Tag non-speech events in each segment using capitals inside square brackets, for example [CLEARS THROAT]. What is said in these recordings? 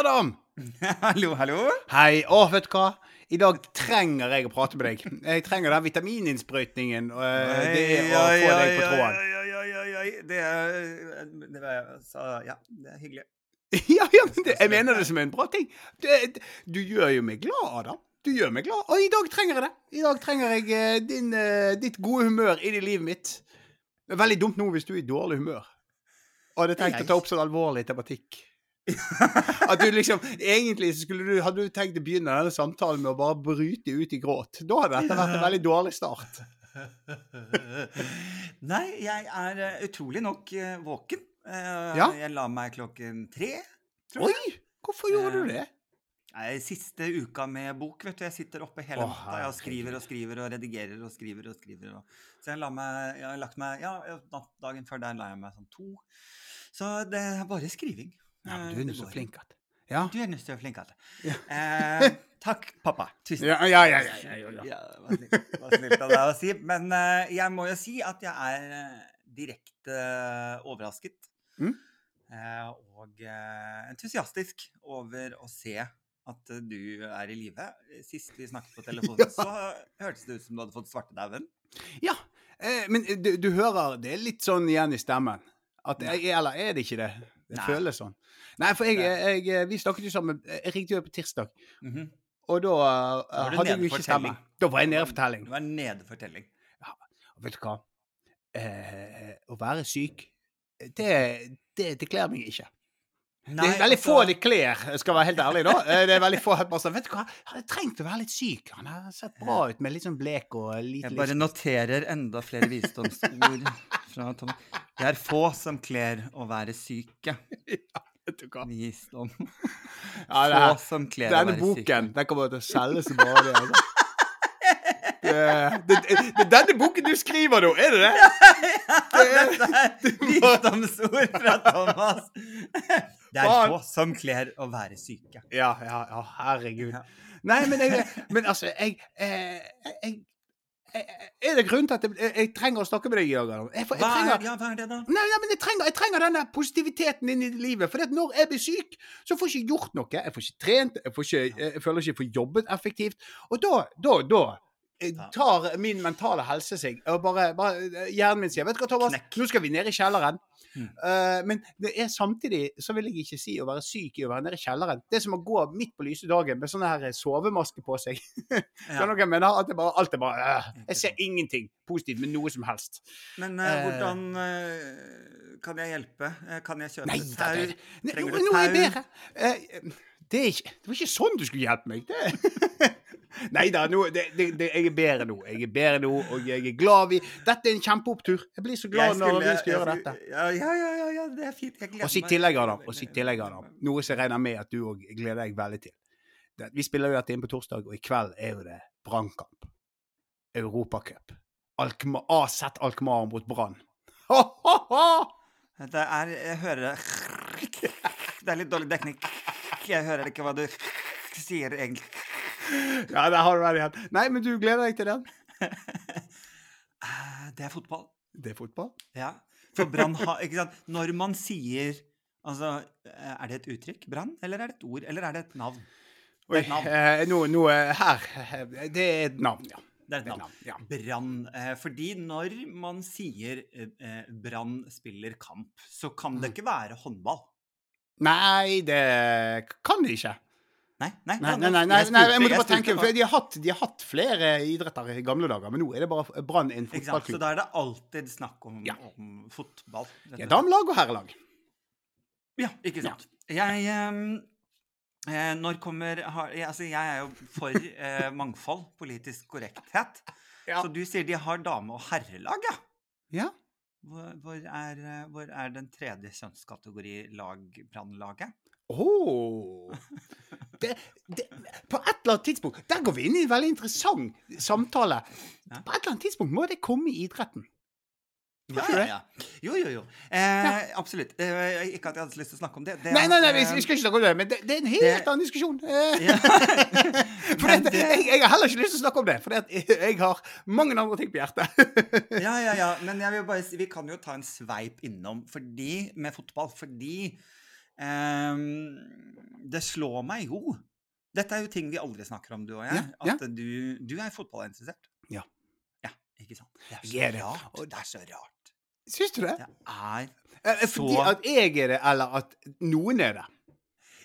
Adam! [LAUGHS] hallo, hallo. Hei. Å, vet du hva? I dag trenger jeg å prate med deg. Jeg trenger den vitamininnsprøytningen. eh, Det er å få oi, deg på tråden. Oi, oi, oi, oi, oi. Det er, det var, så, ja, det er hyggelig. [LAUGHS] Ja, ja, men det, jeg mener det som en bra ting. Det, du gjør jo meg glad, Adam. Du gjør meg glad. Og i dag trenger jeg det. I dag trenger jeg eh, din, eh, ditt gode humør inn i livet mitt. Det er veldig dumt nå hvis du er i dårlig humør. Og hadde tenkt å ta opp sånn alvorlig tematikk. At du liksom Egentlig så skulle du, hadde du tenkt å begynne denne samtalen med å bare bryte ut i gråt. Da hadde dette vært en [LAUGHS] veldig dårlig start. Nei, jeg er eh, utrolig nok eh, våken. Eh, Ja? Jeg la meg klokken tre, tror jeg. Oi! Hvorfor gjorde du det? Nei, Siste uka med bok, vet du. Jeg sitter oppe hele Å, natta og skriver og skriver og redigerer og skriver og skriver. Og... Så jeg, la meg, jeg har lagt meg Ja, ja, dagen før der la jeg meg sånn to. Så det er bare skriving. Ja, Eh, du er nå så flink at Ja. Du er nå så flink at Ja. eh, Takk, pappa. Tusen Ja, ja, ja. ja, ja, ja, var snilt, var snilt av deg å si. Men eh, jeg må jo si at jeg er eh, direkte eh, overrasket. Mm. eh, og eh, entusiastisk over å se at eh, du er i live. Sist vi snakket på telefonen, [LAUGHS] så hørtes det ut som du hadde fått svartedauden. Ja, eh, men du, du hører det er litt sånn igjen i stemmen. At eller er det ikke det? Det Nei. føles sånn. Nei, for jeg, jeg, vi snakket jo sammen Jeg ringte jo på tirsdag, Mhm. og da uh, du hadde nede jeg jo ikke stemme. Da var jeg nede for telling. Det var en nedefortelling. Og vet du hva? Eh, å være syk, det, det, det kler meg ikke. Det er veldig få de kler, skal være helt ærlig da. Eh, Det er veldig få bare sånn, Vet du hva, han hadde trengt å være litt syk. Han har sett bra ut med litt sånn blek og lite Jeg bare noterer enda flere visdomsord fra Tom. Det er få som kler å være syke. [LAUGHS] Vet du hva? Visdom. Ja, [LAUGHS] det Få som kler å denne være boken, den kommer til å selge som bare det. Altså. Det, det, det, er denne boken du skriver nå, er det det? [LAUGHS] Dette er visdomsord fra Thomas. Det er få som kler å være syke. Ja, ja, ja, herregud. Ja. Nei, men, jeg, men altså, jeg, eh, jeg, Er det grunn til at jeg, trenger å snakke med deg i dag? Jeg, Hva trenger, er, ja, hva er det, da? Nei, nei, men trenger, jeg trenger denne positiviteten inn i livet. For når jeg blir syk, så får jeg ikke gjort noe. Jeg får ikke trent, jeg, får ikke, jeg føler ikke jeg får jobbet effektivt. Og da, da, da. Tar min mentale helse seg og bare, bare eh, Hjernen min sier Vet du hva, Thomas, Knekk. nå skal vi ned i kjelleren. Mm. Uh, men det er samtidig så vil jeg ikke si å være syk i å være nede i kjelleren. Det er som å gå midt på lyse dagen med sånn her sovemaske på seg. [LAUGHS] Ja. noen mener? At det bare, alt er bare uh, Jeg ser ingenting positivt med noe som helst. Men uh, Eh. hvordan eh, kan jeg hjelpe? Eh, kan jeg kjøpe Nei, tau? Trenger du tau? nå er jeg bedre. Eh, det, ikke, det var ikke sånn du skulle hjelpe meg. Det. [LAUGHS] Nei da, jeg er bedre nå. Jeg er bedre nå, og jeg er glad vi Dette er en kjempeopptur. Jeg blir så glad skulle, når vi skal gjøre dette. Ja, ja, ja, ja, det er fint. Jeg gleder Og si tillegg, Adam. Og si tillegg, Adam. Noe som jeg regner med at du òg gleder deg veldig til. Vi spiller jo dette inn på torsdag, og i kveld er jo det Brannkamp. Europacup. Alkma- AZ Alkmaar mot Brann. Det er Jeg hører Det er litt dårlig dekning. Jeg hører ikke hva du sier egentlig. [LAUGHS] Ja, det har du vært. Nei, men du gleder deg til den? Eh, Det er fotball. Det er fotball. Ja. For Brann har Ikke sant. Når man sier Altså, eh, er det et uttrykk, Brann? Eller er det et ord? Eller er det et navn? Det Oi, er et navn. eh, noe, nå eh, her Det er et navn, ja. Det er et navn. ja. Brann. Eh, fordi når man sier eh, Brann spiller kamp, så kan Mm. det ikke være håndball. Nei, det kan det ikke. Nei, nei, Nei, nei, nei, nei, jeg nei jeg måtte bare tenke, for de har, hatt, de har hatt flere idretter i gamle dager, men nå er det bare Brann en fotballklubb. Så da er det alltid snakk om, Ja. om fotball. Ja, damelag og herrelag. Ja, ikke sant. Jeg ehm, eh, Når kommer har, jeg, Altså, jeg er jo for eh, mangfold, politisk korrekthet. Ja. Så du sier de har dame- og herrelag, ja? Ja. Hvor, hvor, er, eh, hvor er den tredje kjønnskategori lag, brannlaget? Åh. Det, det, på et eller annet tidspunkt Der går vi inn i en veldig interessant samtale. På et eller annet tidspunkt må det komme i idretten. Ja, ja, ja. Jo, jo, jo. Eh, Absolutt. Eh, ikke at jeg hadde lyst til å snakke om det. det Nei, nei, nei, vi, eh, skal ikke snakke om det, men det, det er en helt det- annen diskusjon. [LAUGHS] [LAUGHS] For jeg, jeg har heller ikke lyst til å snakke om det, for [LAUGHS] jeg har mange andre ting på hjertet. ja, ja, ja. Men jeg vil bare vi kan jo ta en sveip innom fordi, med fotball, fordi det slår meg jo Dette er jo ting vi aldri snakker om, du og jeg. Ja, ja. At du, du er fotballinteressert. Ja. Ja, ikke sant? Det er så Jeg er det. rart. Og- Det er så rart. Syns du det? Det er så Fordi Så- at jeg er det, eller at noen er det?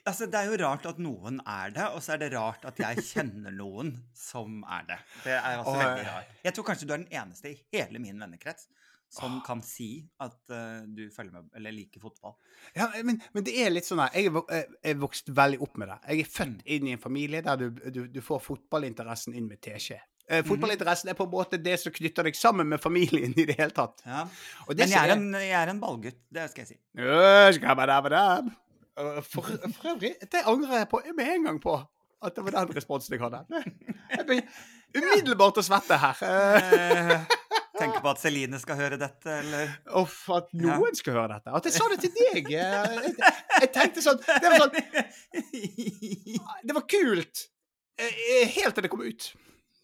Altså, Det er jo rart at noen er det, og så er det rart at jeg kjenner noen som er det. Det er altså og, veldig rart. Jeg tror kanskje du er den eneste i hele min vennekrets som kan si at uh, du følger med, eller liker fotball. Ja, men, men det er litt sånn her Jeg er er vokst veldig opp med det. Jeg er født Mm. inn i en familie der du, du, du får fotballinteressen inn med teskje. Eh, fotballinteressen er på en måte det som knytter deg sammen med familien i det hele tatt. Ja. Og det Men jeg er, en, jeg er en ballgutt, det skal jeg si. Uh, For, for øvrig, det angrer jeg på med en gang på. At det var den responsen jeg hadde. Jeg blir [LAUGHS] umiddelbart å svette her. Eh, Eh, Tenker på at Celine skal høre dette, eller? Uff, at noen skal høre dette. At jeg sa det til deg. eh, Jeg, jeg tenkte sånn Det var sånn [LAUGHS] Det var kult. eh, Helt til det kom ut.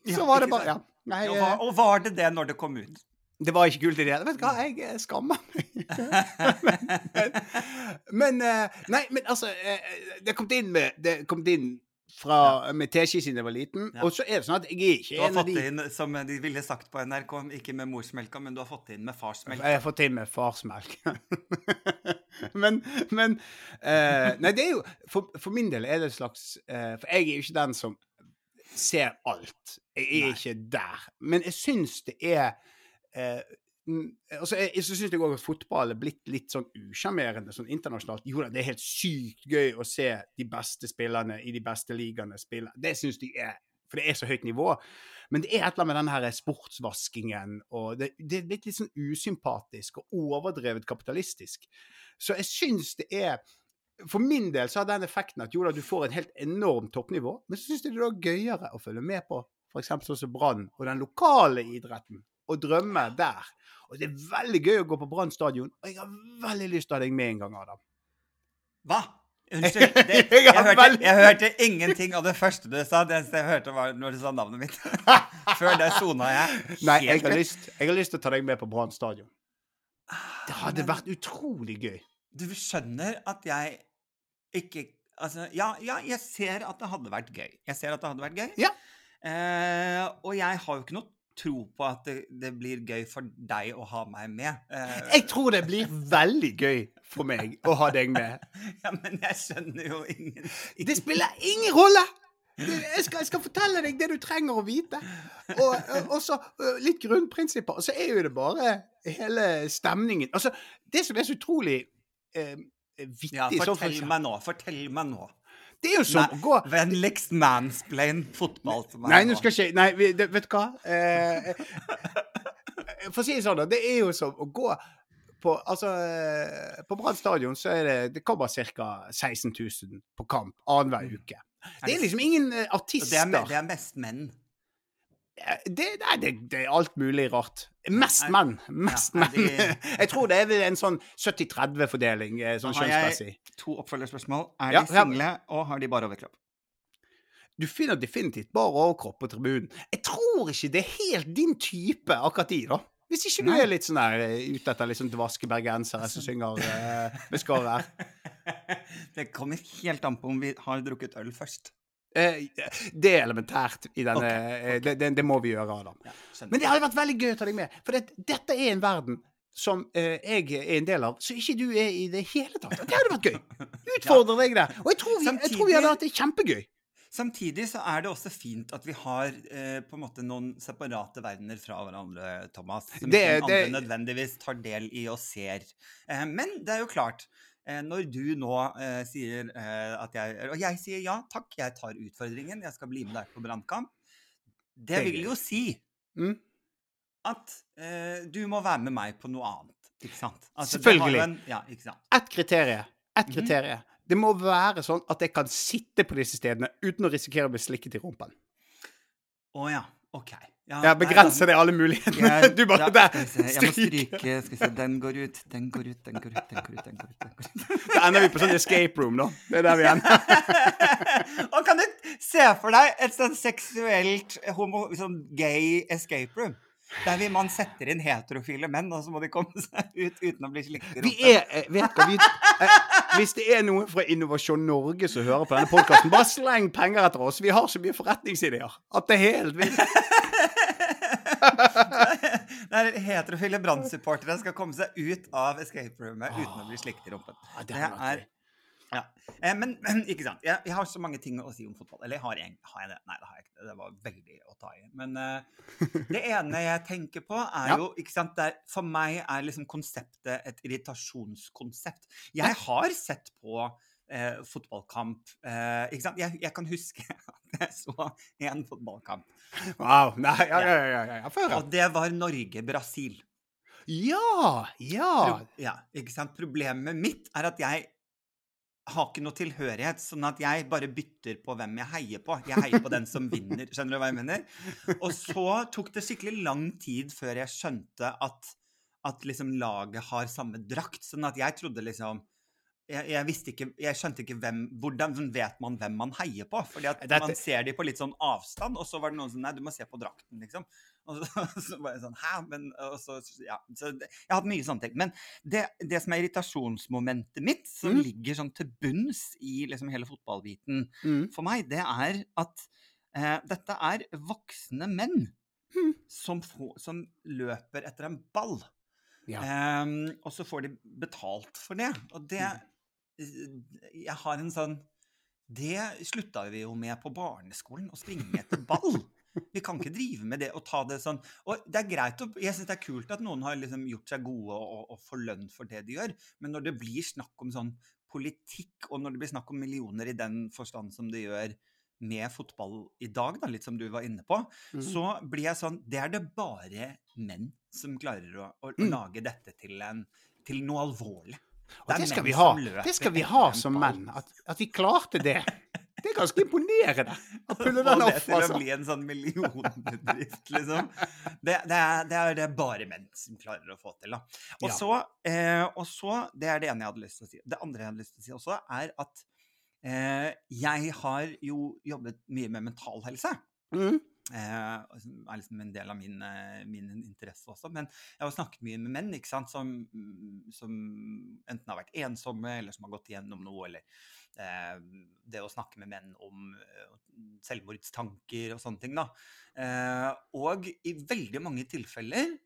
Så var det bare Ja. Nei, Og eh, var, og var det det når det kom ut? det var ikke kult i det hele Vet du hva, jeg eh, skammer meg. [LAUGHS] [LAUGHS] men, men eh, Nei, men altså eh, Det kom inn med Det kom inn fra, med teskje siden jeg var liten. Ja. Og så er det sånn at jeg er ikke har en av fått de det inn, som de ville sagt på NRK, ikke med morsmelka, men du har fått det inn med farsmelka. Jeg har fått det inn med farsmelk. [LAUGHS] men men uh, Nei, det er jo for, for min del er det et slags uh, For jeg er jo ikke den som ser alt. Jeg er Nei. ikke der. Men jeg syns det er mm, altså jeg, så syns jeg òg at fotball er blitt litt sånn usjarmerende sånn internasjonalt. Jo da, det er helt sykt gøy å se de beste spillerne i de beste ligaene spille. Det syns jeg er For det er så høyt nivå. Men det er et eller annet med den her sportsvaskingen, og det, det er blitt litt sånn usympatisk og overdrevet kapitalistisk. Så jeg syns det er For min del så har den effekten at jo da, du får et helt enormt toppnivå, men så syns jeg det er gøyere å følge med på f.eks. sånn som Brann og den lokale idretten, og drømme der. Og det er veldig gøy å gå på Brann stadion, og jeg har veldig lyst til å ha deg med en gang, Adam. Hva? Unnskyld. [LAUGHS] Det, Jeg hørte, jeg hørte ingenting av det første du sa. Det eneste jeg hørte, var når du sa navnet mitt. [LAUGHS] Før det sona jeg. Nei, jeg har, lyst, jeg har lyst til å ta deg med på Brann stadion. Det hadde Men vært utrolig gøy. Du skjønner at jeg ikke Altså, ja, ja, jeg ser at det hadde vært gøy. Jeg ser at det hadde vært gøy. Ja. Eh, og jeg har jo ikke noe tro på at det, det blir gøy for deg å ha meg med. Eh, Jeg tror det blir veldig gøy for meg å ha deg med. [LAUGHS] ja, men jeg skjønner jo ingen Det spiller ingen rolle! Jeg skal, jeg skal fortelle deg det du trenger å vite. Og, og så litt grunnprinsipper. Og så er jo det bare hele stemningen. Altså, det som er så utrolig eh, vittig Ja, for fortell meg nå. Fortell meg nå. Det er jo som Nei, å gå Vennligst mansplain fotball til meg Nei, nå skal ikke Nei, vi- det, vet du hva? Eh, for å si det sånn, da. Det er jo som å gå på Altså, eh, på Brann stadion så er det Det kommer ca. 16 000 på kamp annenhver uke. Det er liksom ingen eh, artister. det, er, det er mest menn. Eh, Det, nei, det, det er alt mulig rart. Mest menn. Mest ja, menn. de- [LAUGHS] Jeg tror det er en sånn 70-30-fordeling, sånn Da har jeg- kjønnsmessig. To oppfølgerspørsmål. Er Ja, de single, og har de bare overkropp? Du finner definitivt bare overkropp på tribunen. Jeg tror ikke det er helt din type, akkurat de, da. Hvis ikke du Nei. er litt sånn der eh, ute etter litt sånn dvaske bergensere som synger eh, med skarre. [LAUGHS] det kommer helt an på om vi har drukket øl først. Eh, det er elementært i denne okay, okay. det, det, det må vi gjøre, Adam. Ja. Men det hadde vært veldig gøy å ta deg med. For det, dette er en verden som eh, jeg er en del av, så ikke du er i det hele tatt. Det hadde vært gøy. [LAUGHS] Utfordre deg der. Og jeg tror, vi, jeg tror vi hadde hatt det kjempegøy. Samtidig så er det også fint at vi har eh, på en måte noen separate verdener fra hverandre, Thomas. Som Det- ikke andre nødvendigvis tar del i og ser. Eh, men det er jo klart, eh, når du nå eh, sier eh, at jeg Og jeg sier ja, takk, jeg tar utfordringen, jeg skal bli med deg på brannkamp. Det vil jo si Mm. at eh, du må være med meg på noe annet. Ikke sant? Altså, Selvfølgelig. En, ja, ikke sant? Ett kriterium. Et Mhm. Mm. Det må være sånn at jeg kan sitte på disse stedene uten å risikere å bli slikket i rumpen. Å ja. OK. Ja, Ja, nei, Begrense da- det alle mulighetene. Jeg, [LAUGHS] Du bare der. Jeg må stryke. Skal vi se, den går ut, den går ut, den går ut, den går ut. den går ut, den går ut. Da ender vi på sånn escape room, da. Det er der vi ender. [LAUGHS] Og kan du se for deg et sånn seksuelt homo, sånn gay escape room? Der vil man setter inn heterofile menn, og så må de komme seg ut uten å bli slikket i Vi er eh, vi eh, Hvis det er noen fra Innovasjon Norge som hører på denne podkasten, bare sleng penger etter oss. Vi har så mye forretningsideer at det er helt vilt. Der heterofile brannsupportere skal komme seg ut av escape roomet uten å bli slikket i rumpen. Ja, det er ja. Eh, Men, men [CLEARS THROAT] ikke sant. Jeg, jeg har så mange ting å si om fotball. Eller har, jeg, har jeg det? Nei, det har jeg ikke. Det var veldig å ta i. Men eh, [LAUGHS] det ene jeg tenker på, er Ja. jo ikke sant, det er, For meg er liksom konseptet et irritasjonskonsept. Jeg har sett på eh, fotballkamp eh, ikke sant? Jeg, jeg kan huske [LAUGHS] [LAUGHS] så en fotballkamp. Wow. Nei, ja, ja, ja. ja, ja. Få høre. Og det var Norge-Brasil. Ja! Ja! Ja, ikke sant? Problemet mitt er at jeg har ikke noe tilhørighet, sånn at jeg bare bytter på hvem jeg heier på. Jeg heier på den som vinner. [LAUGHS] Skjønner du hva jeg mener? Og så tok det skikkelig lang tid før jeg skjønte at, at liksom laget har samme drakt. Sånn at jeg trodde liksom jeg, jeg visste ikke, jeg skjønte ikke hvem, hvordan vet man hvem man heier på. Fordi at Dette- man ser de på litt sånn avstand, og så var det noen som Nei, du må se på drakten, liksom. Og så, [LAUGHS] så var jeg sånn Hæ? Men og så, ja, så det, Jeg har hatt mye sånne ting. Men det, det som er irritasjonsmomentet mitt, som Mm. ligger sånn til bunns i liksom hele fotballbiten Mm. for meg, det er at eh, dette er voksne menn Mm. som, får, som løper etter en ball. Ja. Um, og så får de betalt for det. Og det Mm. Jeg har en sånn Det slutta vi jo med på barneskolen, å springe etter ball. Vi kan ikke drive med det og ta det sånn Og det er greit Jeg syns det er kult at noen har liksom gjort seg gode og, og, og får lønn for det de gjør, men når det blir snakk om sånn politikk, og når det blir snakk om millioner i den forstand som det gjør med fotball i dag, da, litt som du var inne på, mm. så blir jeg sånn Det er det bare menn som klarer å, å, å Mm. lage dette til, en, til noe alvorlig. Og det skal vi ha. Det skal vi ha som menn. At, at vi klarte det. Det er ganske imponerende å pulle Få den det off, til å altså. bli en sånn millionbedrift, liksom. Det, det, er, det er det bare menn som klarer å få til. Da. Og, Ja. så, eh, og så Det er det ene jeg hadde lyst til å si. Det andre jeg hadde lyst til å si også, er at eh, jeg har jo jobbet mye med mental helse. Mm. Eh, er liksom en del av min, eh, min interesse også. Men jeg har snakket mye med menn ikke sant? Som, mm, som enten har vært ensomme, eller som har gått igjennom noe. Eller eh, det å snakke med menn om eh, selvmordstanker og sånne ting. da. Eh, og i veldig mange tilfeller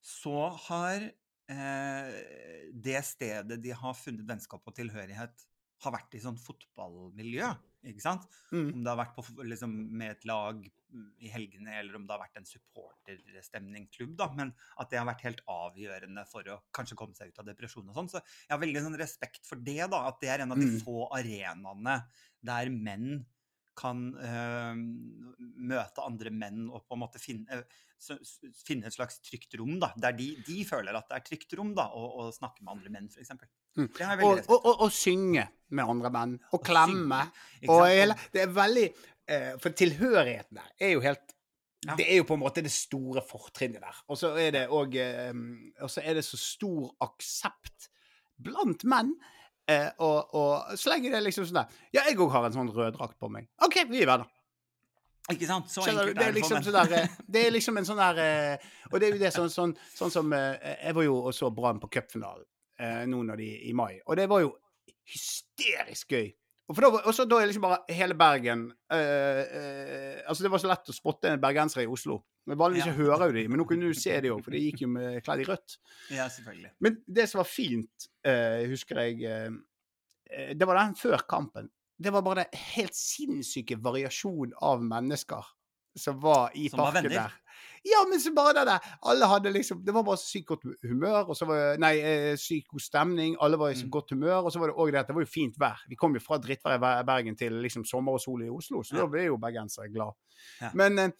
så har eh, det stedet de har funnet vennskap og tilhørighet, har vært i sånn fotballmiljø. ikke sant? Mm. Om det har vært på, liksom, med et lag mm, i helgene, eller om det har vært en supporterstemningklubb. da, Men at det har vært helt avgjørende for å kanskje komme seg ut av depresjon. og sånn, Så jeg har veldig sånn respekt for det. da, At det er en av de Mm. få arenaene der menn kan øh, møte andre menn og på en måte finne, øh, finne et slags trygt rom. da, Der de, de føler at det er trygt rom da, å, å snakke med andre menn, f.eks. Mm. Og, og, og, og synge med andre menn. Og klemme. Hele, det er veldig eh, For tilhørigheten der er jo helt Ja. Det er jo på en måte det store fortrinnet der. Og så er det òg eh, Og så er det så stor aksept blant menn. Eh, og, og så lenge det er liksom sånn der Ja, jeg òg har en sånn rød drakt på meg. OK, vi er venner. Ikke sant? Så enkelt Det er liksom sånn der, eh, Det er liksom en sånn der eh, Og det er jo det sånn, sånn, sånn som eh, Jeg var jo og så Brann på cupfinalen nå når de i mai, og det var jo hysterisk gøy. Og for da, var- og så da er liksom bare hele Bergen øh, øh, Altså, det var så lett å spotte en bergenser i Oslo. Men Vanligvis Ja. hører jo de, men nå kunne du se de òg, for de gikk jo med kledd i rødt. [LAUGHS] Ja, selvfølgelig. Men det som var fint, uh, husker jeg eh, Det var den før kampen. Det var bare den helt sinnssyke variasjon av mennesker som var i Som parken var der. Ja, men så bare det der. Alle hadde liksom Det var bare sykt godt humør, og så var Nei, sykt god stemning. Alle var i så Mm. godt humør. Og så var det òg det at det var jo fint vær. Vi kom jo fra drittvær i Bergen til liksom sommer og sol i Oslo, så Ja. da ble jo bergensere glad. Ja. Men eh,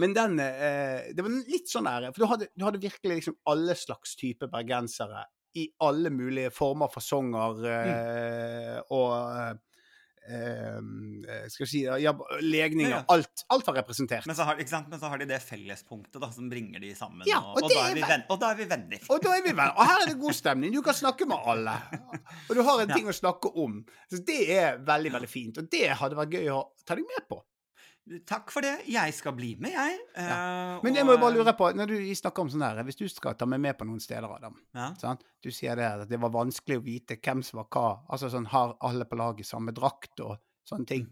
men den eh, Det var litt sånn der For du hadde, du hadde virkelig liksom alle slags type bergensere i alle mulige former, fasonger eh, og eh, eh, Skal vi si ja, legninger. Ja, ja. Alt, alt var representert. Men så, har? Men så har de det fellespunktet da, som bringer de sammen. Og, og og, da er vi vel- venn, og da er vi venner. Og er vi venner. Og her er det god stemning. Du kan snakke med alle. Og du har en ting å snakke om. Så det er veldig, veldig fint. Og det hadde vært gøy å ta deg med på. Takk for det. Jeg skal bli med, jeg. Ja. Men jeg må jo bare eh, lure på, når du snakker om sånn her, hvis du skal ta meg med på noen steder, Adam Ja. sant? Du sier det at det var vanskelig å vite hvem som var hva. Altså sånn, har alle på laget samme drakt og sånne ting.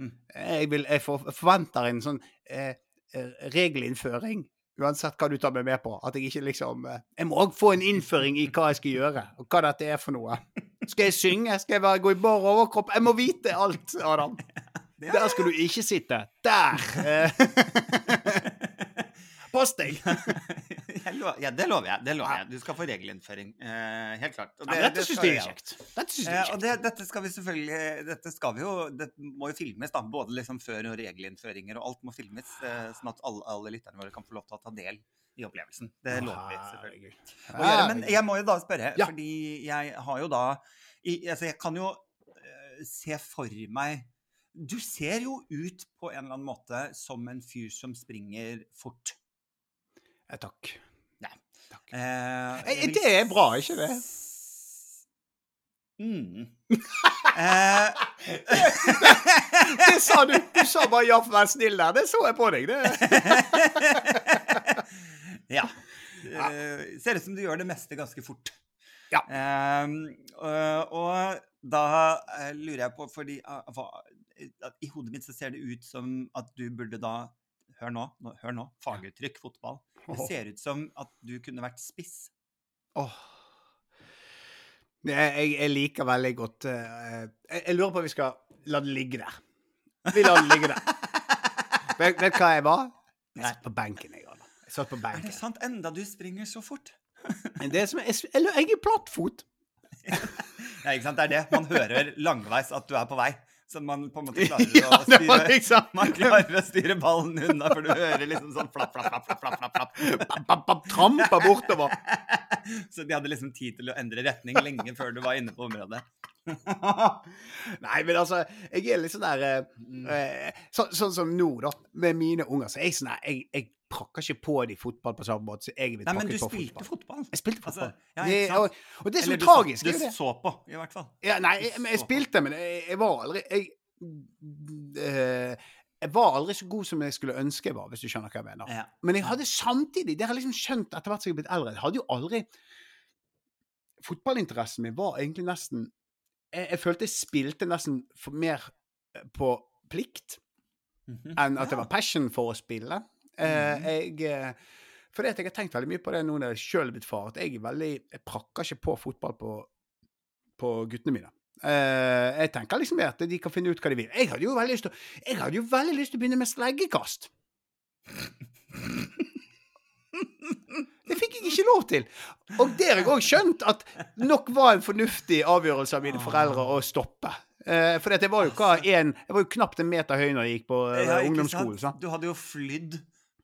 Mm. Jeg, vil, jeg forventer en sånn eh, eh, regelinnføring, uansett hva du tar meg med på. At jeg ikke liksom eh, Jeg må òg få en innføring i hva jeg skal gjøre, og hva dette er for noe. Skal jeg synge? Skal jeg gå i bar overkropp? Jeg må vite alt, Adam. Der skal du ikke sitte. Der! Eh, [LAUGHS] Pass deg! [LAUGHS] ja, det lover jeg. det lover jeg. Du skal få regelinnføring. Eh, helt klart. Og Ja, dette syns skal er kjekt. Dette jeg Eh, det, dette skal vi selvfølgelig Dette skal vi jo Det må jo filmes, da. Både liksom før og regelinnføringer og alt må filmes. Eh, sånn at alle, alle lytterne våre kan få lov til å ta del i opplevelsen. Det lover vi selvfølgelig gjøre. Men jeg må jo da spørre, Ja. fordi jeg har jo da i, Altså, jeg kan jo eh, se for meg Du ser jo ut på en eller annen måte som en fyr som springer fort. Eh, Takk. Ja. Takk. Eh, Eh, vil det er bra, ikke det? Mm. eh, [LAUGHS] Det sa du! Du sa bare 'ja, vær snill' der. Det så jeg på deg. Det. [LAUGHS] ja. Eh, ser ut som du gjør det meste ganske fort. Ja. Ehm, og, og da lurer jeg på, fordi hva, i hodet mitt så ser det ut som at du burde da Hør nå, hør nå. Faguttrykk, fotball. Det ser ut som at du kunne vært spiss. Åh. Det, jeg, jeg liker veldig godt eh, jeg, jeg lurer på om vi skal la det ligge der. Vi lar det ligge der. [LAUGHS] Vet, vet hva jeg var? Jeg satt på benken. Jeg, Anna. jeg satt på Er det sant? Enda du springer så fort. [LAUGHS] Men Det som er, jeg, jeg er plattfot. [LAUGHS] Ja, ikke sant? Det er det. Man hører langveis at du er på vei. Så man på en måte klarer Ja, å [LAUGHS] styre liksom Man klarer å styre ballen unna, for du hører liksom sånn flapp, flapp, flapp, flapp, flapp, flapp. Bap, bap, Trampa bortover. [LAUGHS] Så de hadde liksom tid til å endre retning lenge før du var inne på området. [LAUGHS] Nei, men altså, jeg er litt sånn der eh, eh, så, Sånn som nå, da, med mine unger. Så er jeg sånn der Jeg, jeg prakker ikke på de fotball på samme måte som jeg vil Nei, men du spilte fotball. fotball. Jeg spilte Altså, fotball. ja, det, og, og det som er så- tragisk, er jo Du så på, i hvert fall. Ja, nei, jeg, men jeg spilte, men jeg, jeg var aldri jeg, øh, jeg var aldri så god som jeg skulle ønske jeg var, hvis du skjønner hva jeg mener. Ja. Men jeg hadde samtidig Det har jeg liksom skjønt etter hvert som jeg har blitt eldre. Jeg hadde jo aldri Fotballinteressen min var egentlig nesten Jeg, jeg følte jeg spilte nesten mer eh, på plikt Mhm. enn at det var passion for å spille. Mhm. jeg eh, fordi at jeg har tenkt veldig mye på det nå når jeg sjøl er blitt far, at jeg veldig Jeg prakker ikke på fotball på, på guttene mine. Uh, jeg tenker liksom at de kan finne ut hva de vil. Jeg hadde jo veldig lyst til, å- jeg hadde jo veldig lyst til å begynne med sleggekast. Det fikk jeg ikke lov til. Og det har jeg òg skjønt at nok var en fornuftig avgjørelse av mine foreldre å stoppe. Uh, for jeg var jo hva, en, jeg var jo knapt en meter høy når jeg gikk på uh, Ja, ungdomsskolen. sant? Du hadde jo flydd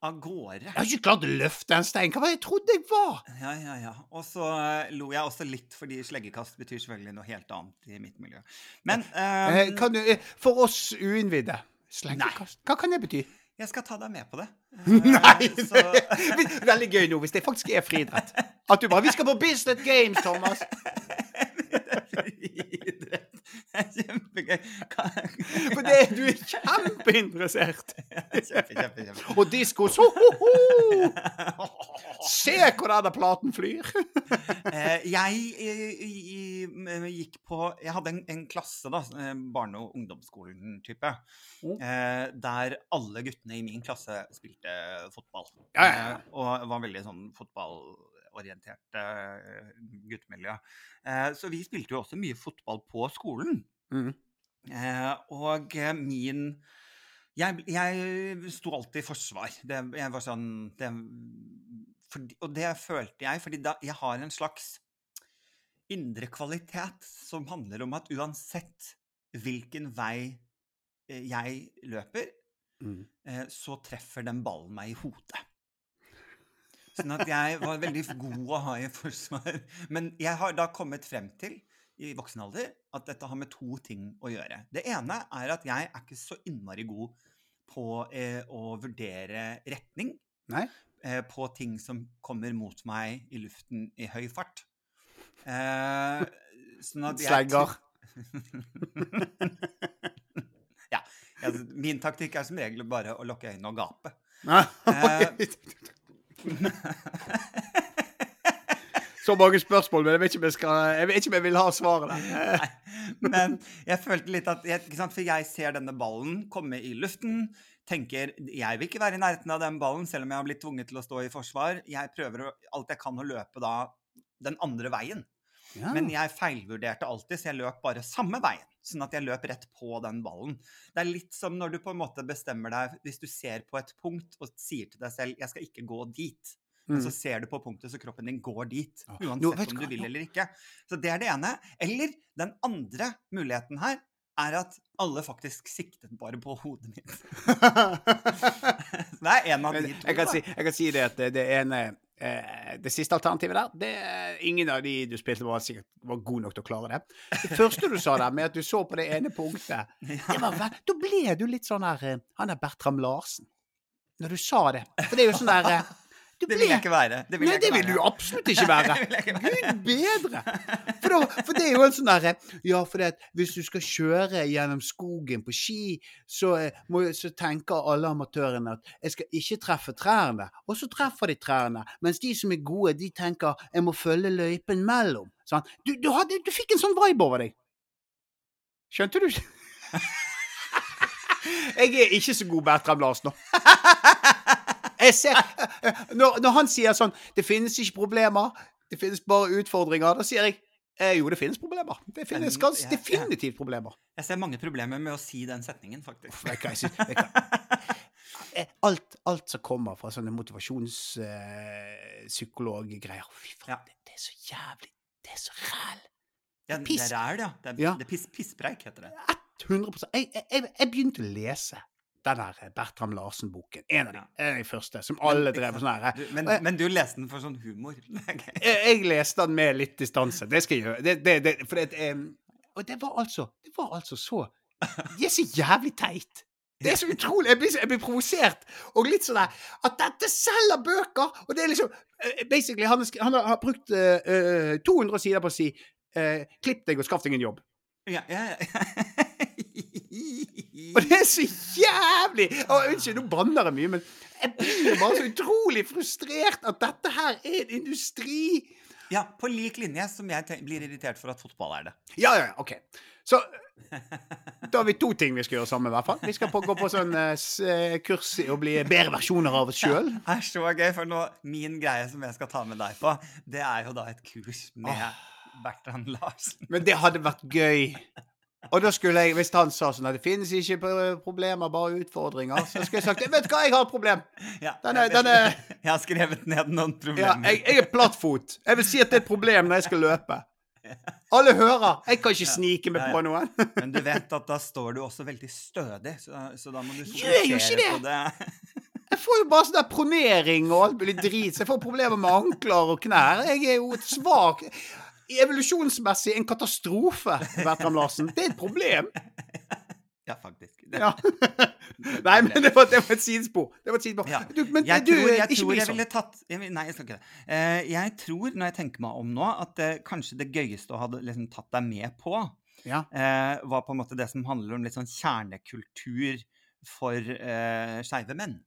av gårde. Jeg har ikke klart å løfte en stein. Hva var det jeg trodde jeg var? Ja, ja, ja. Og så uh, lo jeg også litt, fordi sleggekast betyr selvfølgelig noe helt annet i mitt miljø. Men uh, kan du, for oss uinnvidde Sleggekast? Hva kan det bety? jeg skal ta deg med på det. [LAUGHS] Nei! Så, Veldig gøy nå, hvis det faktisk er friidrett. At du bare 'Vi skal på Bislett Games, Thomas'. Friidrett. [LAUGHS] Det er kjempegøy. For det, du er kjempeinteressert. [LAUGHS] Kjempe, kjempe, kjempe. Og disko så ho, ho. Se hvor denne platen flyr. jeg, jeg eh, i- i- gikk på Jeg hadde en, en klasse, da, eh, barne- og ungdomsskolen-type, eh, der alle guttene i min klasse spilte fotball. Ja, ja, ja. Eh, og var veldig sånn fotballorientert eh, guttemiljø. Eh, så vi spilte jo også mye fotball på skolen. Mm. Eh, og min jeg, jeg sto alltid i forsvar. Det, jeg var sånn det, for, Og det følte jeg, fordi da, jeg har en slags indre kvalitet som handler om at uansett hvilken vei jeg løper, Mm. så treffer den ballen meg i hodet. Sånn at jeg var veldig god å ha i forsvar. Men jeg har da kommet frem til i voksen alder at dette har med to ting å gjøre. Det ene er at jeg er ikke så innmari god på eh, å vurdere retning eh, på ting som kommer mot meg i luften i høy fart. Eh, sånn at jeg Slegger. [LAUGHS] ja. Altså, min taktikk er som regel bare å lukke øynene og gape. Nei, [LAUGHS] [LAUGHS] Så mange spørsmål, men jeg vet ikke om jeg, skal, jeg, vet ikke om jeg vil ha svaret. Men jeg følte litt at jeg? For jeg ser denne ballen komme i luften. Tenker jeg vil ikke være i nærheten av den ballen, selv om jeg har blitt tvunget til å stå i forsvar. Jeg prøver alt jeg kan å løpe da den andre veien. Ja. Men jeg feilvurderte alltid, så jeg løp bare samme veien. Sånn at jeg løp rett på den ballen. Det er litt som når du på en måte bestemmer deg Hvis du ser på et punkt og sier til deg selv 'jeg skal ikke gå dit', men så Mm. ser du på punktet så kroppen din går dit. Uansett om du vil eller ikke. Så det er det ene. Eller den andre muligheten her er at alle faktisk siktet bare på hodet mitt. [LAUGHS] [LAUGHS] Så det er en av de to. jeg, kan si, jeg kan si det at det, det ene eh, Det siste alternativet der, det er ingen av de du spilte var sikkert var god nok til å klare det. Det første du sa der, med at du så på det ene punktet, [LAUGHS] det var, da ble du litt sånn der eh, Han der Bertram Larsen. Når du sa det. For det er jo sånn der du Det vil jeg ikke være. Det vil Nei, det ikke vil du absolutt ikke være. [LAUGHS] Ikke være. Gud bedre! For, da, for det er jo en sånn derre Ja, for det at hvis du skal kjøre gjennom skogen på ski, så, eh, må, så tenker alle amatørene at jeg skal ikke treffe trærne. Og så treffer de trærne. Mens de som er gode, de tenker jeg må følge løypen mellom. Sånn. Du, du, hadde, du fikk en sånn vibe over deg. Skjønte du? [LAUGHS] Jeg er ikke så god Bertram Larsen nå. [LAUGHS] Jeg ser, når, når han sier sånn 'Det finnes ikke problemer, det finnes bare utfordringer', da sier jeg eh, jo, det finnes problemer. Det finnes ganske ja, ja. definitivt problemer. Jeg ser mange problemer med å si den setningen, faktisk. Eh, Alt, alt som kommer fra sånne motivasjonspsykologgreier Fy faen, Ja. det, det er så jævlig Det er så ræl. Ja, det er ræl, ja. Det er, piss, pisspreik, heter det. 100 jeg, jeg, jeg, jeg begynte å lese den der Bertram Larsen-boken. En av de, en av de første. Som alle drev med sånn her. [LAUGHS] Men, men du leste den for sånn humor. [LAUGHS] Jeg, jeg leste den med litt distanse. Det skal jeg gjøre. Det, det, det, for det, um, og det var altså Det var altså så De er så jævlig teit. Det er så [LAUGHS] utrolig. Jeg blir, jeg blir provosert. Og litt sånn der At dette selger bøker! Og det er liksom eh, Basically, han, har han har, har brukt uh, eh, 200 sider på å si uh, 'Klipp deg og skaff deg en jobb'. Ja, ja, ja. [LAUGHS] Og det er så jævlig! Å, Unnskyld, nå banner jeg mye, men jeg blir bare så utrolig frustrert at dette her er en industri. ja, på lik linje som jeg blir irritert for at fotball er det. Ja, ja, OK. Så da har vi to ting vi skal gjøre sammen, i hvert fall. Vi skal på, gå på sånn uh, kurs i å bli bedre versjoner av oss sjøl. Det er så gøy, for nå, min greie som jeg skal ta med deg på, det er jo da et kurs med Bertrand Larsen. Men det hadde vært gøy. Og da skulle jeg, hvis han sa sånn at det finnes ikke problemer, bare utfordringer, så skulle jeg sagt vet du hva, jeg har et problem. [LAUGHS] Ja, Den er- jeg, den er- [LAUGHS] jeg har skrevet ned noen Ja, problemer. jeg, jeg er plattfot. Jeg vil si at det er et problem når jeg skal løpe. Alle hører. Jeg kan ikke snike meg på noen. [LAUGHS] Men du vet at da står du også veldig stødig, så, så da må du fokusere på det. Jeg får jo bare sånn der pronering og alt mulig drit, så jeg får problemer med ankler og knær. Jeg er jo et svak Evolusjonsmessig en katastrofe, Bertram Larsen. Det er et problem. [LAUGHS] Ja, faktisk. Det, Ja. [LAUGHS] Nei, men det var, det var et sidespor. Det var et sidespor. Ja. Du, men jeg du, tror jeg, ikke tror bli jeg sånn. ville tatt jeg, Nei, jeg skal ikke det. Uh, jeg tror, når jeg tenker meg om nå, at uh, kanskje det gøyeste å ha liksom, tatt deg med på, Ja. uh, var på en måte det som handler om litt sånn kjernekultur for uh, skeive menn.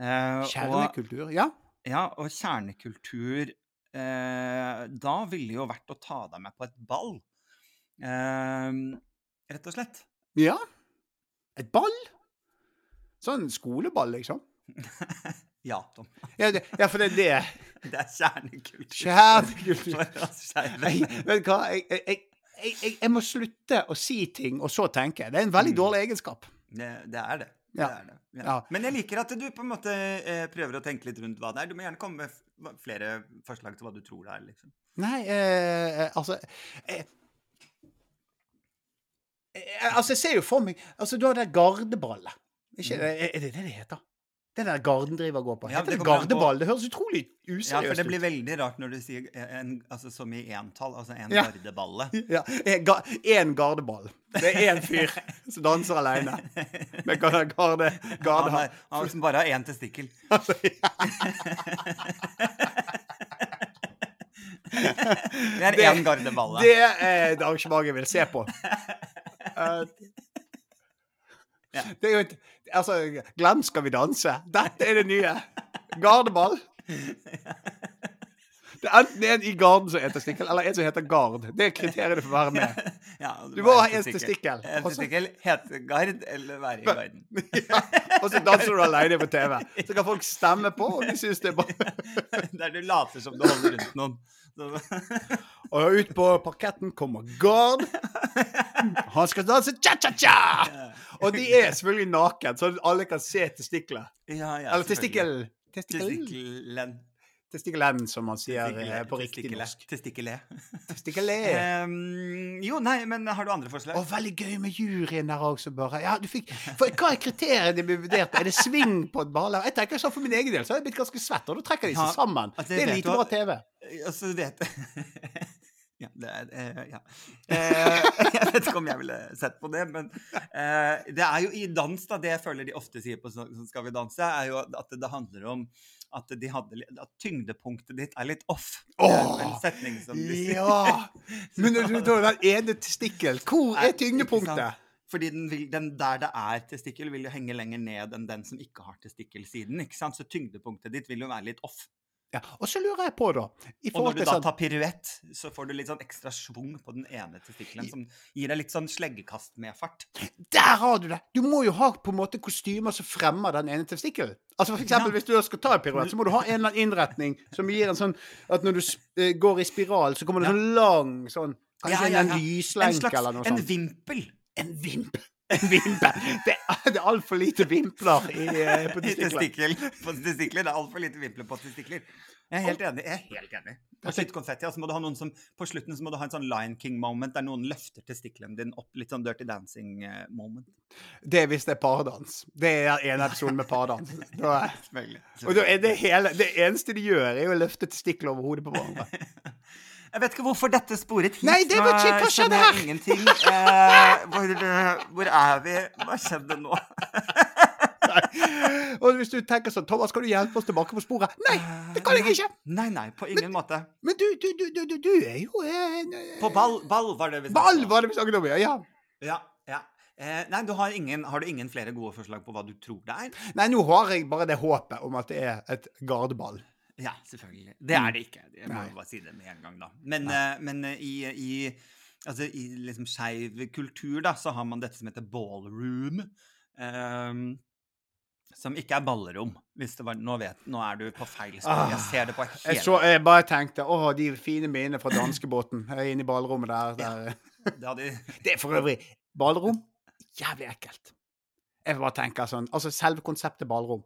Kjernekultur. Ja. ja, og kjernekultur eh, Da ville jo vært å ta deg med på et ball. Eh, rett og slett. ja. Et ball? Sånn skoleball, liksom? [LAUGHS] Ja, Tom. Ja, det, ja for det er det. [LAUGHS] Det er kjernekultur. Kjernekultur. Vet du hva? Jeg, jeg, jeg, jeg, jeg må slutte å si ting, og så tenke. Det er en veldig Mm. dårlig egenskap. Det, det er det. Det, Ja. er det. Ja. Ja. Men jeg liker at du på en måte eh, prøver å tenke litt rundt hva det er. Du må gjerne komme med flere forslag til hva du tror det er. liksom. Nei, eh, altså eh, eh, Altså, jeg ser jo for meg Altså, du har det gardeballet. Ikke, Mm. er det det det heter? Det der garden går på. Ja, Heter det det gardeball? på- Det høres utrolig Ja, for det blir veldig rart når du sier en, altså som i entall, altså en Ja. gardeballe. [LAUGHS] Ja, en ga, en gardeball. Det er én fyr som danser alene. Med garde, garde. Han, er, han som bare har én testikkel. Altså, [LAUGHS] ja. Det er én gardeballe. Det er et arrangement jeg vil se på. [LAUGHS] Eh, Ja. Det er jo et, altså, Glenn, Skal vi danse. Dette er det nye. Gardeball. [LAUGHS] Det er enten en i garden som er testikkel, eller en som heter gard. Det er kriteriene for å være med. [LAUGHS] Ja, og Du må ha en testikkel. En testikkel, heter gard eller være i garden. [LAUGHS] Ja. Og så danser du alene på TV. Så kan folk stemme på om de syns det er bra. [LAUGHS] Der du later som du holder rundt noen. Og ut på parketten kommer Gard. Han skal danse cha-cha-cha! Og de er selvfølgelig naken, så alle kan se testikler. ja, ja, Eller. Testikkel. Testikkelen. Testikkelen, som man sier eh, på riktig Testikkele. norsk. Testikkele. Testikkelé. um, jo, nei, men har du andre forslag? Og veldig gøy med juryen der også, bare. Ja, du fikk, for Hva er kriteriene de blir vurdert på? Er det sving på et baller? Jeg tenker sånn For min egen del så har jeg blitt ganske svett, og da trekker de seg sammen. altså, Det er lite bra TV. Altså, så vet [LAUGHS] Ja, det er eh, Ja. Eh, [LAUGHS] jeg vet ikke om jeg ville sett på det, men eh, det er jo i dans, da, det jeg føler de ofte sier på sånn sånn Skal vi danse, er jo at det handler om at, de hadde, at tyngdepunktet ditt er litt off. Åh, en setning som de sier. Ja! Men når du tar den ene testikkel, hvor er tyngdepunktet? Fordi den, vil, den der det er testikkel, vil jo henge lenger ned enn den som ikke har testikkelsiden. ikke sant? Så tyngdepunktet ditt vil jo være litt off. Ja, og så lurer jeg på, da i Og når du da sånn, tar piruett, så får du litt sånn ekstra schwung på den ene testikkelen, som gir deg litt sånn sleggekast med fart. Der har du det! Du må jo ha på en måte kostymer som fremmer den ene testikkelen. Altså for eksempel, Ja. Hvis du skal ta en piruett, så må du ha en eller annen innretning som gir en sånn at når du eh, går i spiral, så kommer det Ja. sånn lang sånn Kanskje Ja, en lyslenke En slags eller noe en vimpel En vimp. [LAUGHS] En. Det er, er altfor lite vimpler i, eh, på testikler. På testikler. Det er altfor lite vimpler på testikler. Jeg er helt enig. jeg er helt enig. Og litt konfetti. Og så må du ha noen som, på slutten så må du ha en sånn Lion King-moment der noen løfter testiklene din opp. Litt sånn Dirty Dancing-moment. Det er hvis det er pardans. Det er en episode med pardans. [LAUGHS] Da og da er det hele Det eneste de gjør, er å løfte testikler over hodet på hverandre. [LAUGHS] Jeg vet ikke hvorfor dette sporet hit. Nei, det Nå ikke. Hva skjedde her? Ingenting. Eh, hvor, eh, hvor er vi? Hva skjedde nå? Og hvis du tenker sånn Thomas, skal du hjelpe oss tilbake på sporet? Nei, det kan jeg ikke. Nei, nei, på ingen måte. Men du, du, du, du, du, er jo en eh, På ball, ball var det vi snakket Ball var det vi snakket om, ja. ja. Ja, ja. Eh, nei, du har, ingen, har du ingen flere gode forslag på hva du tror det er? Nei, nå har jeg bare det håpet om at det er et gardeball. Ja, selvfølgelig. Det er det ikke. Jeg må Nei. bare si det med en gang, da. Men, eh, men eh, i, i, altså, i liksom skeiv kultur, da, så har man dette som heter ballroom. Um, som ikke er ballerom. Hvis det var, nå, vet, nå er du på feil spor. Jeg ser det på Jeg, hele så, jeg bare tenkte å, de fine minnene fra danskebåten Jeg er inne i ballrommet der. der. [LAUGHS] Det hadde, [LAUGHS] Det er for øvrig ballrom. Jævlig ekkelt. Jeg bare tenker sånn Altså, selve konseptet ballrom.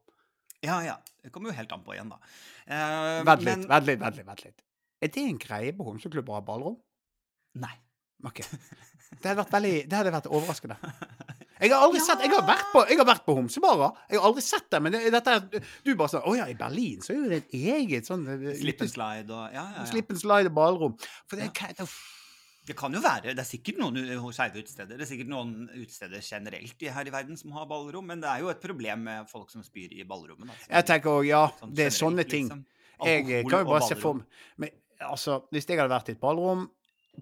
ja, ja. Det kommer jo helt an på igjen, da. Eh, Vent litt, vent litt, vent litt. vent litt. Er det en greie på homseklubber å ha ballrom? Nei. Ok. [LAUGHS] Det hadde vært veldig Det hadde vært overraskende. Jeg har aldri sett Jeg har vært på, jeg har vært på homsebarer. Jeg har aldri sett det, men det, dette er Du bare sånn Å ja, i Berlin så er jo det et eget sånn eh, Slip and slide og Ja, ja, ja. Slip and slide og ballrom. For det, er- det, kan jo være. Det er sikkert noen skeive utesteder. Det er sikkert noen utesteder generelt her i verden som har ballrom, men det er jo et problem med folk som spyr i ballrommet. Altså. jeg tenker òg, ja, Sånn det er sånne ting. liksom. Jeg kan jo bare se for meg altså, hvis jeg hadde vært i et ballrom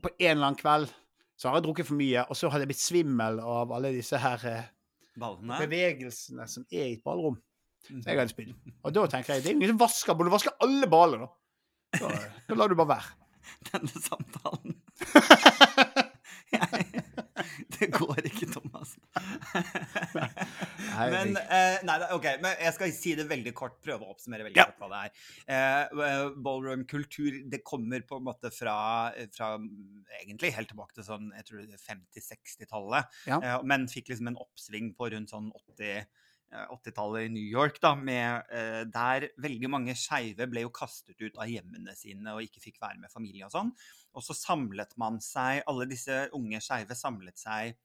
på en eller annen kveld, så har jeg drukket for mye, og så hadde jeg blitt svimmel av alle disse her eh, bevegelsene som er i et ballrom. Mhm. Så jeg hadde spydd. Og da tenker jeg det er ingen som vasker. Burde vaske alle ballene, da. Da, da lar du bare være. [LAUGHS] Denne samtalen [LAUGHS] Det går ikke, Thomas. Men, eh, nei, ok, men jeg skal si det veldig kort, prøve å oppsummere veldig Ja. kort hva det er. Uh, Ballroom-kultur det kommer på en måte fra, fra egentlig helt tilbake til sånn, jeg tror er 50-60-tallet. Ja. uh, men fikk liksom en oppsving på rundt sånn 80 eh, 80-tallet i New York, da, med, eh, der veldig mange skeive ble jo kastet ut av hjemmene sine og ikke fikk være med familie og sånn. Og så samlet man seg, alle disse unge skeive samlet seg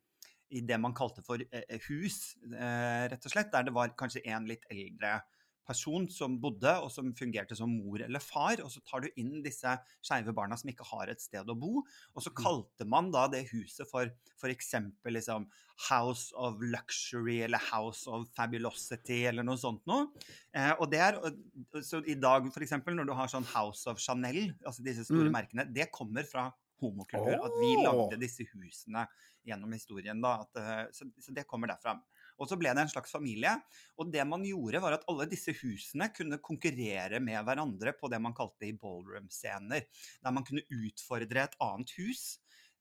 i det man kalte for eh, hus, eh, rett og slett, der det var kanskje en litt eldre person som bodde, og som fungerte som mor eller far. Og så tar du inn disse skeive barna som ikke har et sted å bo. Og så kalte man da det huset for f.eks. liksom House of Luxury eller House of Fabulosity eller noe sånt noe. Eh, og det er, så i dag f.eks. når du har sånn House of Chanel, altså disse store Mm. merkene, det kommer fra homokultur. At vi lagde disse husene gjennom historien. da, at, eh, så, så det kommer derfra. Og så ble det en slags familie. Og det man gjorde, var at alle disse husene kunne konkurrere med hverandre på det man kalte i ballroom-scener. Der man kunne utfordre et annet hus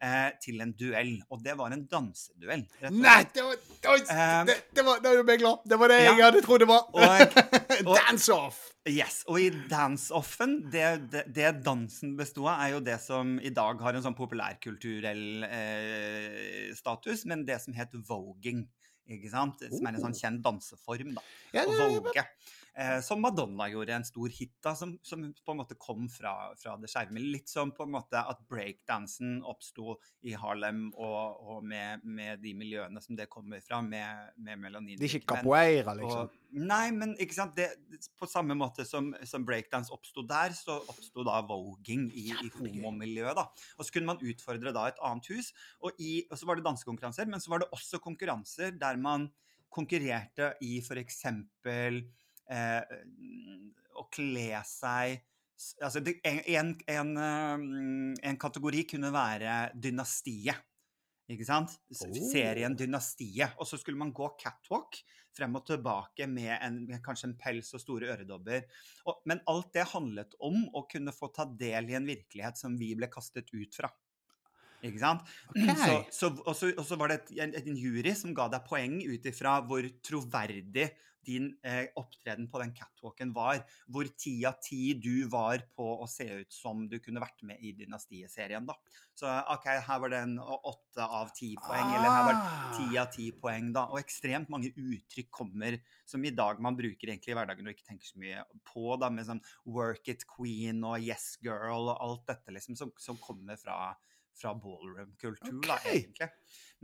eh, til en duell. Og det var en danseduell. Nei, det var det, var- Um, det, det var, du meg glad. Det var det ja. jeg hadde trodd det var. Og, [LAUGHS] og- Dance off! Yes, og i dance-offen, det, det, det dansen bestod av, er jo det som i dag har en sånn populærkulturell eh, status, men det som het voging, ikke sant? Som er en sånn Oh. kjent danseform, da. Ja, det- vogue. Eh, som Madonna gjorde en stor hit da, som, som på en måte kom fra, fra det skjerme. Litt som på en måte at breakdansen oppsto i Harlem, og, og med, med de miljøene som det kommer fra, med, med melanin. Det er ikke capoeira, liksom. Og, nei, men ikke sant? Det, på samme måte som, som breakdance oppsto der, så oppsto da voging i, i homomiljøet. da. Og så kunne man utfordre da et annet hus. Og, i, og så var det dansekonkurranser, men så var det også konkurranser der man konkurrerte i f.eks. Eh, å kle seg Altså, en, en, en, eh, kategori kunne være dynastiet. Ikke sant? Oh. Serien Dynastiet. Og så skulle man gå catwalk frem og tilbake med, en, med kanskje en pels og store øredobber. Og, men alt det handlet om å kunne få ta del i en virkelighet som vi ble kastet ut fra. Ikke sant? Okay. Så, så, og, så, var det et, en, jury som ga deg poeng ut ifra hvor troverdig din eh, opptreden på den catwalken var. Hvor ti av ti du var på å se ut som du kunne vært med i Dynastiet-serien. da. Så OK, her var det en åtte av ti poeng, eller her var det Ah. ti av ti poeng, da. Og ekstremt mange uttrykk kommer som i dag man bruker egentlig i hverdagen og ikke tenker så mye på, da, med sånn work it queen og yes girl og alt dette liksom som, som kommer fra, fra ballroom-kultur, da, egentlig.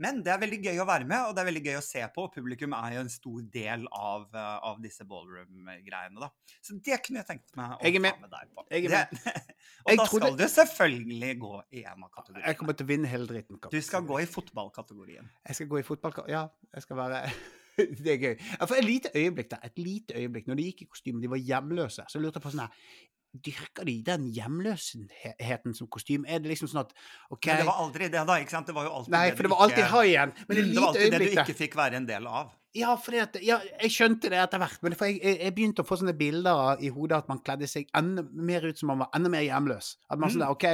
Men det er veldig gøy å være med, og det er veldig gøy å se på. og Publikum er jo en stor del av, eh, av disse ballroom-greiene, da. Så det kunne jeg tenkt meg å ta med deg på. Jeg er med. Det, [LAUGHS] og Jeg da skal skal du selvfølgelig gå i en av Jeg kommer til å vinne hele dritten. Du skal gå i fotballkategorien. Jeg skal gå i fotball... Ja, jeg skal være [LAUGHS] Det er gøy. For et lite øyeblikk der, et lite øyeblikk, når de gikk i kostyme, de var hjemløse, så lurte jeg på sånn her Dyrker de den hjemløsheten som kostyme? Er det liksom sånn at OK Men det var aldri det, da. ikke sant? Det var jo alltid Nei, for det var alltid haien. Men et det var lite alltid det du ikke fikk være en del av. Ja, fordi at, ja, jeg skjønte det etter hvert, men jeg, jeg, begynte å få sånne bilder i hodet at man kledde seg enda mer ut som man var enda mer hjemløs. At man sånn Mm. der, OK,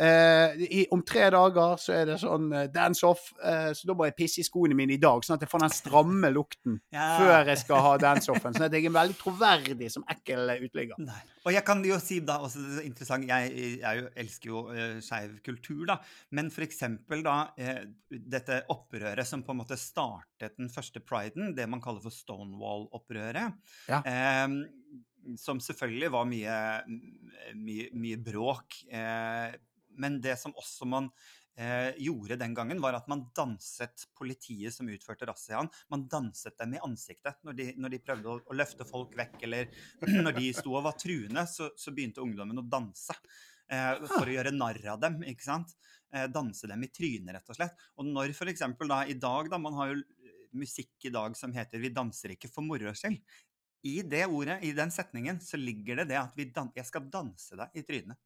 uh, i, om tre dager så er det sånn uh, dance off, uh, så da må jeg pisse i skoene mine i dag, sånn at jeg får den stramme lukten Ja. før jeg skal ha dance offen. Sånn at jeg er veldig troverdig som ekkel eh, uteligger. Nei. Og jeg kan jo si da også det er interessant, Jeg, jeg jo, elsker jo uh, skeiv kultur, da. Men for eksempel da eh, dette opprøret som på en måte startet den første priden, det man kaller for Stonewall-opprøret. Ja. Eh, som selvfølgelig var mye, mye, mye bråk. Eh, men det som også man eh, gjorde den gangen, var at man danset politiet som utførte razziaen. Man danset dem i ansiktet når de, når de prøvde å, å løfte folk vekk, eller [CLEARS THROAT] når de sto og var truende, så, så begynte ungdommen å danse. Eh, for å gjøre narr av dem, ikke sant. Eh, danse dem i trynet, rett og slett. Og når eksempel da i dag, da, man har jo musikk i dag som heter 'Vi danser ikke for moro skyld'. I det ordet, i den setningen, så ligger det det at vi dan jeg skal danse deg i trynet.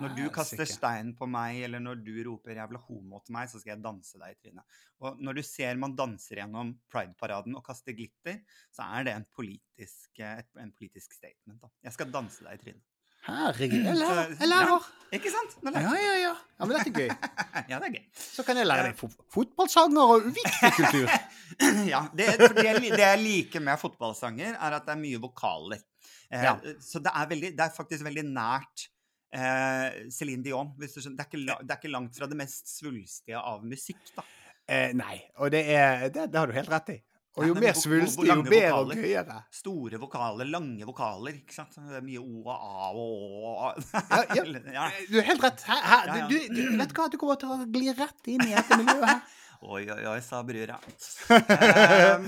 Når du kaster stein på meg, eller når du roper 'jævla homo' til meg, så skal jeg danse deg i trynet. Og når du ser man danser gjennom Pride-paraden og kaster glitter, så er det en politisk, eh, en politisk statement. Da. Jeg skal danse deg i trynet. Herregud, jeg lærer! Jeg lærer. Ikke sant? Nå Ja, ja, ja. ja men dette er gøy. [LAUGHS] ja, det er gøy. Så kan jeg lære deg fot fotballsanger og viktig kultur. [LAUGHS] ja, det, det, det jeg liker med fotballsanger, er at det er mye vokaler. Eh, Ja. Så det er, veldig, det er faktisk veldig nært eh, Céline Dion. Hvis du. Det, er ikke, det er ikke langt fra det mest svulstige av musikk. da. Eh, nei, og det er det, det har du helt rett i. Og jo ja, mer svulstig, jo bedre og gøyere. Store vokaler, lange vokaler. ikke sant? Det er mye O og A og. Ja, ja. [LAUGHS] ja. Eh, Du har helt rett. Her, her, ja. Du, du, vet du hva, du kommer til å gli rett inn i dette miljøet her. [LAUGHS] Oi, oi, oi, sa brura. [LAUGHS] Um,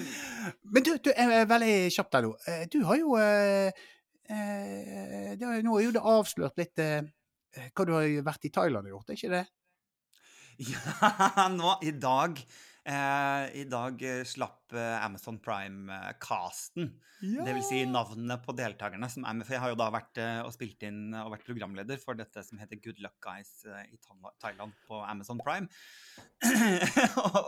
Men du, du er veldig kjapt der nå. Eh, Du har jo eh, eh, det er, Nå er jo det avslørt litt eh, hva du har vært i Thailand og gjort, er ikke det? Ja, nå i dag Eh, I dag eh, slapp eh, Amazon Prime-casten. Det vil si navnene på deltakerne som er med. For jeg har jo da vært eh, og spilt inn og vært programleder for dette som heter Good Luck Guys eh, i Thailand på Amazon Prime. [CLEARS THROAT]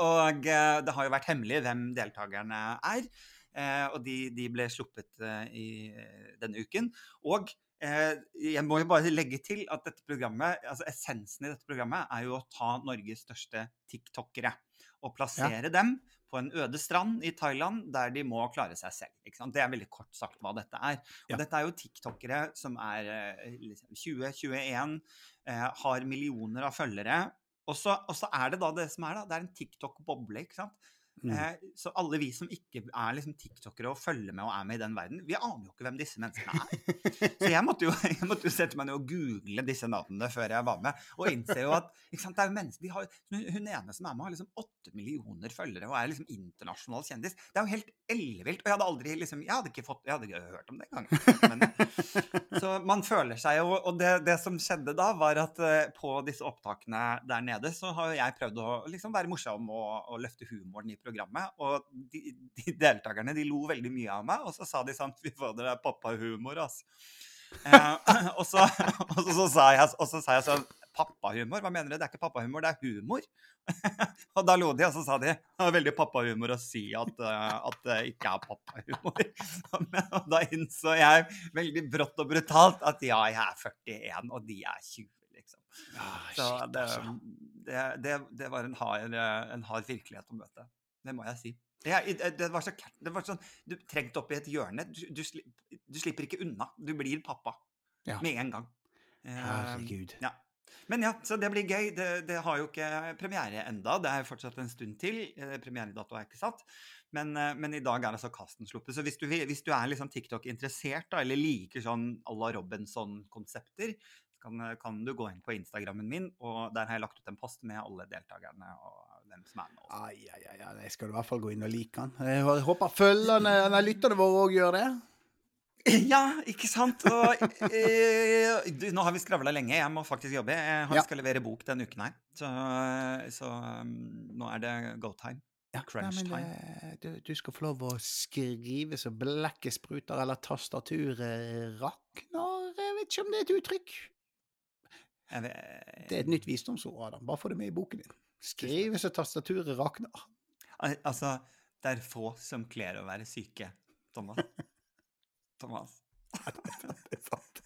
og eh, det har jo vært hemmelig hvem deltakerne er. Eh, og de, de ble sluppet eh, i eh, denne uken. Og eh, jeg må jo bare legge til at dette programmet, altså essensen i dette programmet er jo å ta Norges største tiktokere og plassere dem på en øde strand i Thailand der de må klare seg selv. Ikke sant? Det er veldig kort sagt hva dette er. Og Ja. dette er jo tiktokere som er eh, liksom 20-21, eh, har millioner av følgere. Og så, og så er det da det som er, da. Det er en TikTok-boble, ikke sant. Mm. Eh, så alle vi som ikke er liksom tiktokere og følger med og er med i den verden, vi aner jo ikke hvem disse menneskene er. [LAUGHS] Så jeg måtte jo, [LAUGHS] jeg måtte jo sette meg ned og google disse navnene før jeg var med, og innser jo at sant, det er jo mennesker, har, hun, ene som er med, har liksom åtte millioner følgere og er liksom internasjonal kjendis. Det er jo helt ellevilt. Og jeg hadde aldri liksom Jeg hadde ikke fått Jeg hadde ikke hørt om det engang. [LAUGHS] Så man føler seg jo Og det, det som skjedde da, var at eh, på disse opptakene der nede, så har jeg prøvd å liksom være morsom og, og løfte humoren i programmet. Og de, de deltakerne de lo veldig mye av meg, og så sa de sånn Fy fader, det er pappahumor, ass. Eh, og, så, [LAUGHS] og, så, så sa jeg, og så sa jeg sånn Pappahumor? Hva mener du? Det er ikke pappahumor, det er humor. [LAUGHS] og da lo de, og så sa de det var veldig pappahumor å si at, eh, at det ikke er pappahumor. [LAUGHS] Og da innså jeg veldig brått og brutalt at ja, jeg er 41, og de er 20, liksom. Ah, Så det, altså. det, det, det var en hard, en hard virkelighet å møte. Det må jeg si. Det, er- det, var så, det var sånn Du trengte opp i et hjørne. Du, du, du slipper ikke unna. Du blir pappa Ja. med en gang. Eh, Herregud. ja. Men ja, så det blir gøy. Det, det har jo ikke premiere enda. Det er fortsatt en stund til. Eh, Premieredato er ikke satt. Men, eh, men i dag er altså kasten sluppet. Så hvis du, hvis du er liksom TikTok-interessert, eller liker sånn à la Robinson-konsepter, kan, kan du gå inn på Instagrammen min, og der har jeg lagt ut en post med alle deltakerne og hvem som er med. Også. Ai, ai, ai, jeg skal i hvert fall gå inn og like han. Jeg håper følgerne, eller lytterne våre òg gjør det. [LAUGHS] Ja, ikke sant? Og, eh, du, nå har vi skravla lenge. Jeg må faktisk jobbe. Jeg Ja. skal levere bok denne uken her. Så, så um, nå er det go time. Ja, Crunch nei, men, eh, du, du skal få lov å skrive så blekket spruter, eller tastaturet rakner. Jeg vet ikke om det er et uttrykk. Jeg Det er et nytt visdomsord, Adam. Bare få det med i boken din. Skrive så tastaturet rakner. Al- Altså, det er få som kler å være syke, Thomas. [LAUGHS] Thomas. Det er sant.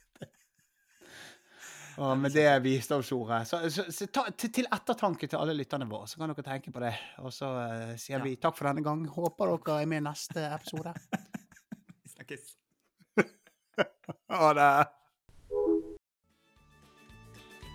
Og med det visdomsordet så, så, så ta, til, til ettertanke til alle lytterne våre, så kan dere tenke på det. Og så uh, sier Ja. vi takk for denne gang. Håper dere er med i neste episode. [LAUGHS] Vi snakkes. [LAUGHS] Ha det.